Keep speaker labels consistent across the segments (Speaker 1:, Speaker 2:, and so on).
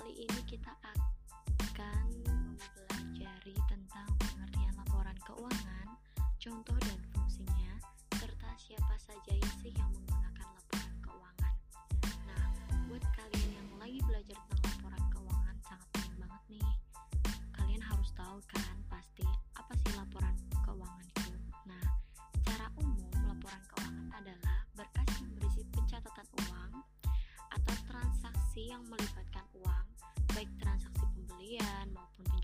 Speaker 1: kali ini kita akan mempelajari tentang pengertian laporan keuangan, contoh dan fungsinya, serta siapa saja sih yang menggunakan laporan keuangan. Nah, buat kalian yang lagi belajar tentang laporan keuangan sangat penting banget nih. Kalian harus tahu kan pasti apa sih laporan keuangan itu. Nah, secara umum laporan keuangan adalah berkas yang berisi pencatatan uang atau transaksi yang melibatkan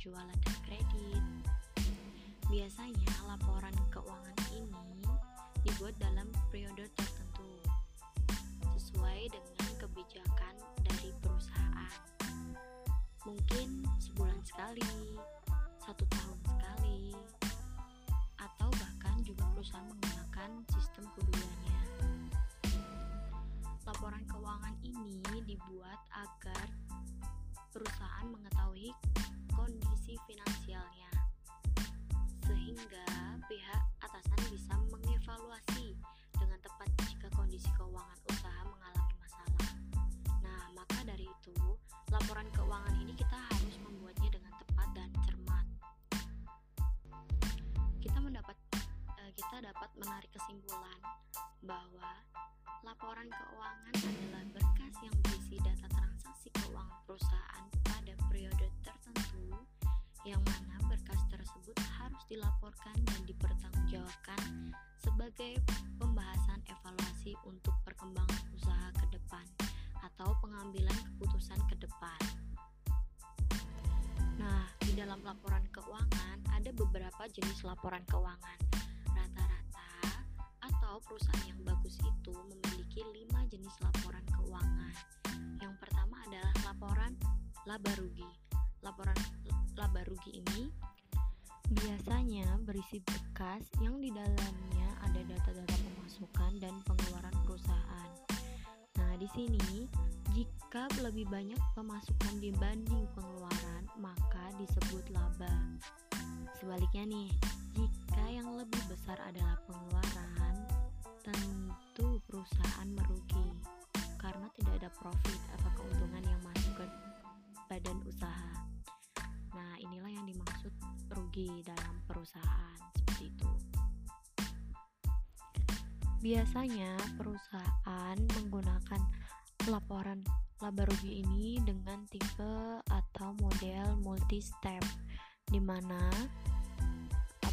Speaker 1: penjualan dan kredit. Biasanya laporan keuangan ini dibuat dalam periode tertentu sesuai dengan kebijakan dari perusahaan. Mungkin sebulan sekali, satu tahun sekali, atau bahkan juga perusahaan menggunakan sistem keduanya. Laporan keuangan ini dibuat agar perusahaan mengetahui kondisi finansialnya, sehingga pihak atasan bisa mengevaluasi dengan tepat jika kondisi keuangan usaha mengalami masalah. Nah, maka dari itu, laporan kita dapat menarik kesimpulan bahwa laporan keuangan adalah berkas yang berisi data transaksi keuangan perusahaan pada periode tertentu yang mana berkas tersebut harus dilaporkan dan dipertanggungjawabkan sebagai pembahasan evaluasi untuk perkembangan usaha ke depan atau pengambilan keputusan ke depan. Nah, di dalam laporan keuangan ada beberapa jenis laporan keuangan. Atau perusahaan yang bagus itu memiliki lima jenis laporan keuangan. Yang pertama adalah laporan laba rugi. Laporan laba rugi ini biasanya berisi berkas yang di dalamnya ada data-data pemasukan dan pengeluaran perusahaan. Nah, di sini jika lebih banyak pemasukan dibanding pengeluaran, maka disebut laba. Sebaliknya nih, jika yang lebih besar adalah pengeluaran, tentu perusahaan merugi karena tidak ada profit atau keuntungan yang masuk ke badan usaha. Nah, inilah yang dimaksud rugi dalam perusahaan seperti itu. Biasanya perusahaan menggunakan laporan laba rugi ini dengan tipe atau model multi step di mana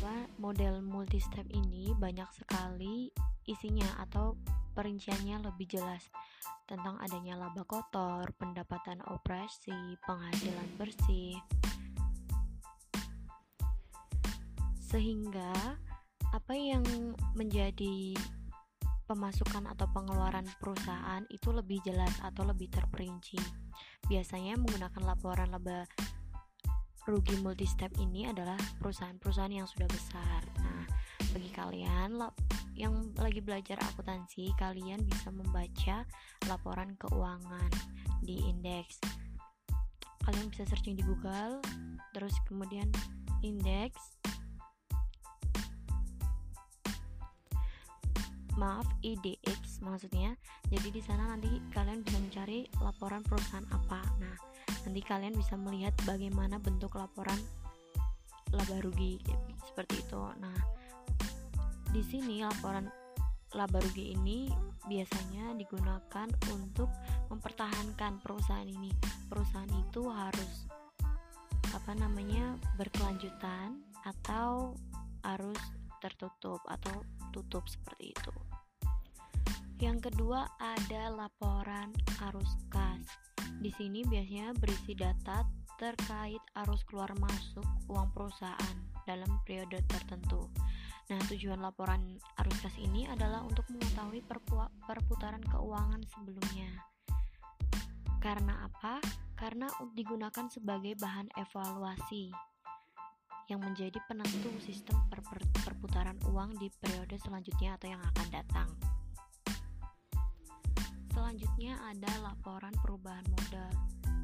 Speaker 1: apa model multi step ini banyak sekali isinya atau perinciannya lebih jelas tentang adanya laba kotor, pendapatan operasi, penghasilan bersih. Sehingga apa yang menjadi pemasukan atau pengeluaran perusahaan itu lebih jelas atau lebih terperinci. Biasanya menggunakan laporan laba rugi multi step ini adalah perusahaan-perusahaan yang sudah besar. Nah, bagi kalian yang lagi belajar akuntansi, kalian bisa membaca laporan keuangan di indeks. Kalian bisa searching di Google, terus kemudian indeks maaf IDX maksudnya jadi di sana nanti kalian bisa mencari laporan perusahaan apa nah nanti kalian bisa melihat bagaimana bentuk laporan laba rugi seperti itu nah di sini laporan laba rugi ini biasanya digunakan untuk mempertahankan perusahaan ini perusahaan itu harus apa namanya berkelanjutan atau harus tertutup atau tutup seperti itu. Yang kedua ada laporan arus kas. Di sini biasanya berisi data terkait arus keluar masuk uang perusahaan dalam periode tertentu. Nah, tujuan laporan arus kas ini adalah untuk mengetahui perputaran keuangan sebelumnya. Karena apa? Karena digunakan sebagai bahan evaluasi yang menjadi penentu sistem per perputaran uang di periode selanjutnya atau yang akan datang. Selanjutnya ada laporan perubahan modal.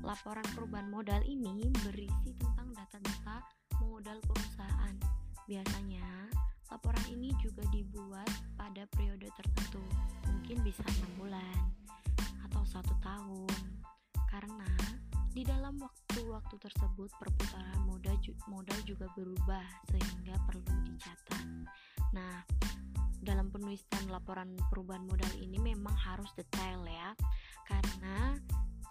Speaker 1: Laporan perubahan modal ini berisi tentang data-data modal perusahaan. Biasanya, laporan ini juga dibuat pada periode tertentu, mungkin bisa enam bulan atau satu tahun, karena Di dalam waktu-waktu tersebut, perputaran modal, juga berubah sehingga perlu dicatat. Nah, dalam penulisan laporan perubahan modal ini memang harus detail ya, karena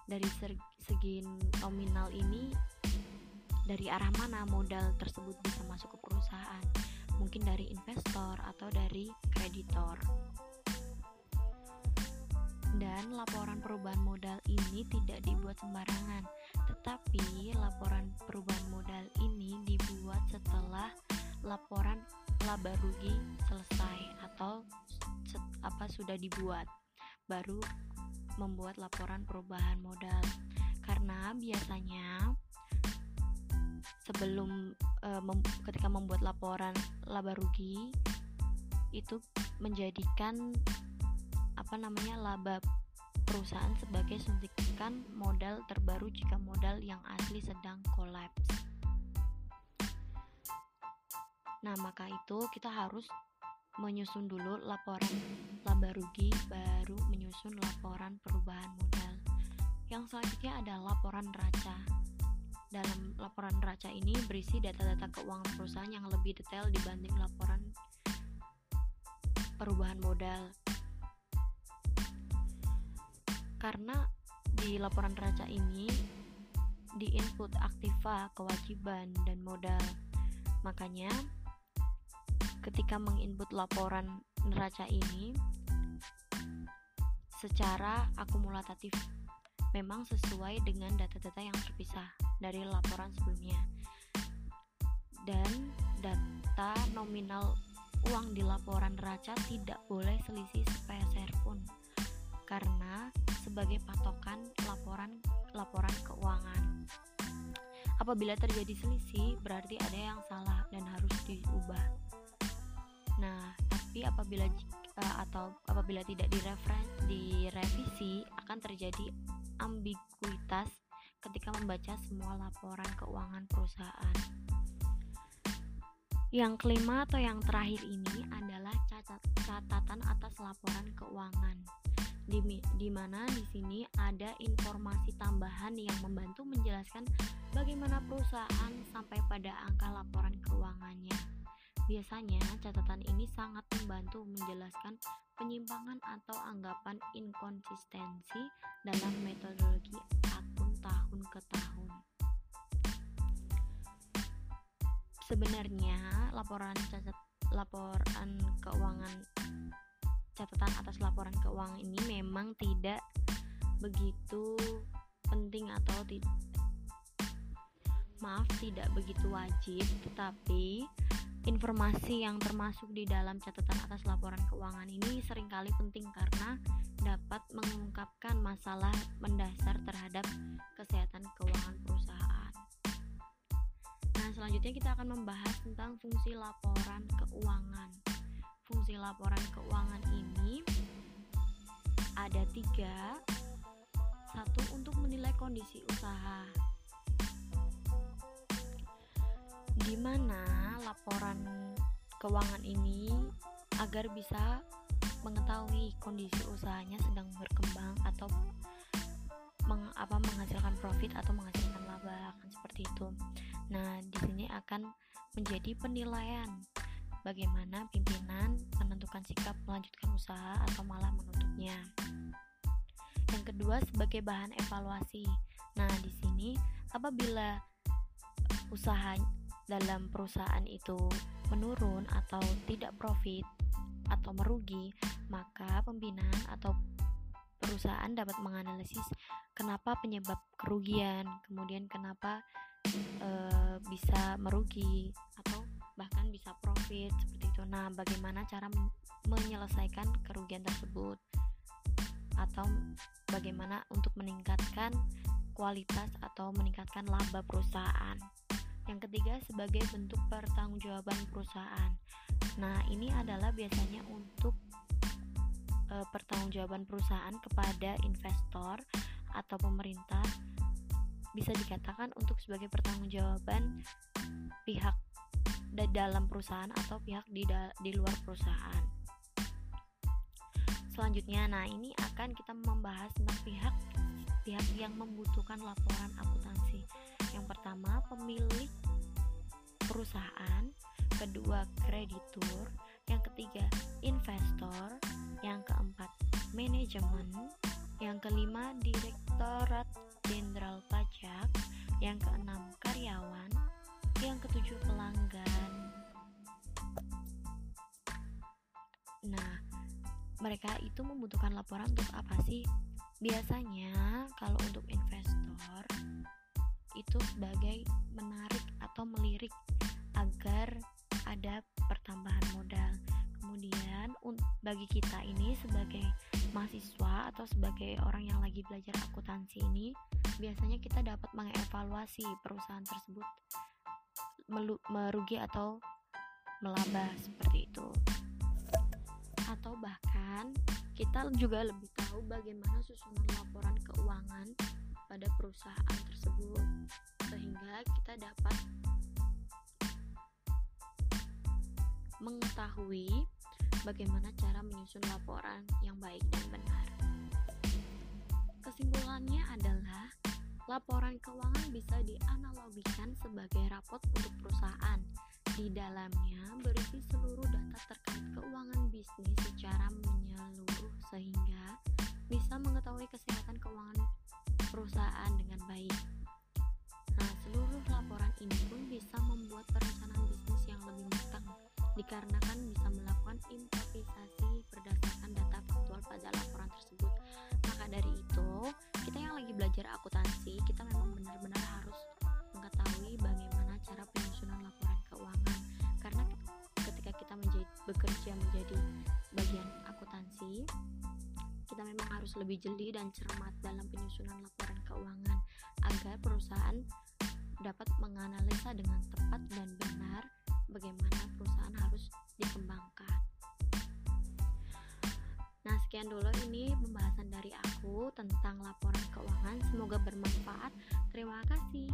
Speaker 1: dari segi nominal ini dari arah mana modal tersebut bisa masuk ke perusahaan? Mungkin dari investor atau dari kreditor. Dan laporan perubahan modal ini tidak dibuat sembarangan, tetapi laporan perubahan modal ini dibuat setelah laporan laba rugi selesai atau apa sudah dibuat, baru membuat laporan perubahan modal. Karena biasanya sebelum e, mem, ketika membuat laporan laba rugi itu menjadikan apa namanya laba perusahaan sebagai suntikan modal terbaru jika modal yang asli sedang kolaps. Nah, maka itu kita harus menyusun dulu laporan laba rugi baru menyusun laporan perubahan modal. Yang selanjutnya adalah laporan neraca. Dalam laporan neraca ini berisi data-data keuangan perusahaan yang lebih detail dibanding laporan perubahan modal karena di laporan neraca ini di input aktiva, kewajiban, dan modal. Makanya ketika menginput laporan neraca ini secara akumulatif memang sesuai dengan data-data yang terpisah dari laporan sebelumnya. Dan data nominal uang di laporan neraca tidak boleh selisih sepeser pun karena sebagai patokan laporan laporan keuangan. Apabila terjadi selisih, berarti ada yang salah dan harus diubah. Nah, tapi apabila uh, atau apabila tidak direferen, direvisi akan terjadi ambiguitas ketika membaca semua laporan keuangan perusahaan. Yang kelima atau yang terakhir ini adalah catatan atas laporan keuangan di, di mana di sini ada informasi tambahan yang membantu menjelaskan bagaimana perusahaan sampai pada angka laporan keuangannya. Biasanya catatan ini sangat membantu menjelaskan penyimpangan atau anggapan inkonsistensi dalam metodologi akun tahun ke tahun. Sebenarnya laporan cacat laporan keuangan catatan atas laporan keuangan ini memang tidak begitu penting atau tidak maaf tidak begitu wajib tetapi informasi yang termasuk di dalam catatan atas laporan keuangan ini sering kali penting karena dapat mengungkapkan masalah mendasar terhadap kesehatan keuangan perusahaan. Nah, selanjutnya kita akan membahas tentang fungsi laporan keuangan. Fungsi laporan keuangan ini ada tiga. Satu untuk menilai kondisi usaha di mana laporan keuangan ini agar bisa mengetahui kondisi usahanya sedang berkembang atau meng, apa menghasilkan profit atau menghasilkan laba kan seperti itu. Nah, di sini akan menjadi penilaian bagaimana pimpinan menentukan sikap melanjutkan usaha atau malah menutupnya. Yang kedua sebagai bahan evaluasi. Nah, di sini apabila usaha dalam perusahaan itu menurun atau tidak profit atau merugi, maka pembinaan atau perusahaan dapat menganalisis kenapa penyebab kerugian, kemudian kenapa e, bisa merugi atau bahkan bisa profit seperti itu. Nah, bagaimana cara menyelesaikan kerugian tersebut atau bagaimana untuk meningkatkan kualitas atau meningkatkan laba perusahaan. Yang ketiga sebagai bentuk pertanggungjawaban perusahaan. Nah, ini adalah biasanya untuk e, pertanggungjawaban perusahaan kepada investor atau pemerintah bisa dikatakan untuk sebagai pertanggungjawaban pihak di dalam perusahaan atau pihak di, di luar perusahaan. Selanjutnya, nah ini akan kita membahas tentang pihak pihak-pihak yang membutuhkan laporan akuntansi. Yang pertama, pemilik perusahaan, kedua kreditur, yang ketiga investor, yang keempat manajemen, yang kelima direktorat jenderal pajak, yang keenam karyawan, yang ketujuh pelanggan. Nah, mereka itu membutuhkan laporan untuk apa sih? Biasanya kalau untuk investor itu sebagai menarik atau melirik agar ada pertambahan modal. Kemudian bagi kita ini sebagai mahasiswa atau sebagai orang yang lagi belajar akuntansi ini, biasanya kita dapat mengevaluasi perusahaan tersebut merugi atau melaba seperti itu. Atau bahkan kita juga lebih tahu bagaimana susunan laporan keuangan pada perusahaan tersebut sehingga kita dapat mengetahui bagaimana cara menyusun laporan yang baik dan benar. Kesimpulannya adalah laporan keuangan bisa dianalogikan sebagai rapot untuk perusahaan. Di dalamnya berisi seluruh data terkait keuangan bisnis secara menyeluruh sehingga bisa mengetahui kesehatan keuangan perusahaan dengan baik. Nah, seluruh laporan ini pun bisa membuat perencanaan bisnis yang lebih matang dikarenakan bisa melakukan improvisasi berdasarkan data faktual pada laporan tersebut. Maka dari itu, kita yang lagi belajar akuntansi, kita memang benar-benar harus mengetahui bagaimana cara penyusunan laporan keuangan. Karena ketika kita menjadi, bekerja menjadi bagian akuntansi, kita memang harus lebih jeli dan cermat dalam penyusunan laporan keuangan agar perusahaan dapat menganalisa dengan tepat dan benar bagaimana perusahaan harus dikembangkan. Nah, sekian dulu ini pembahasan dari aku tentang laporan keuangan. Semoga bermanfaat. Terima kasih.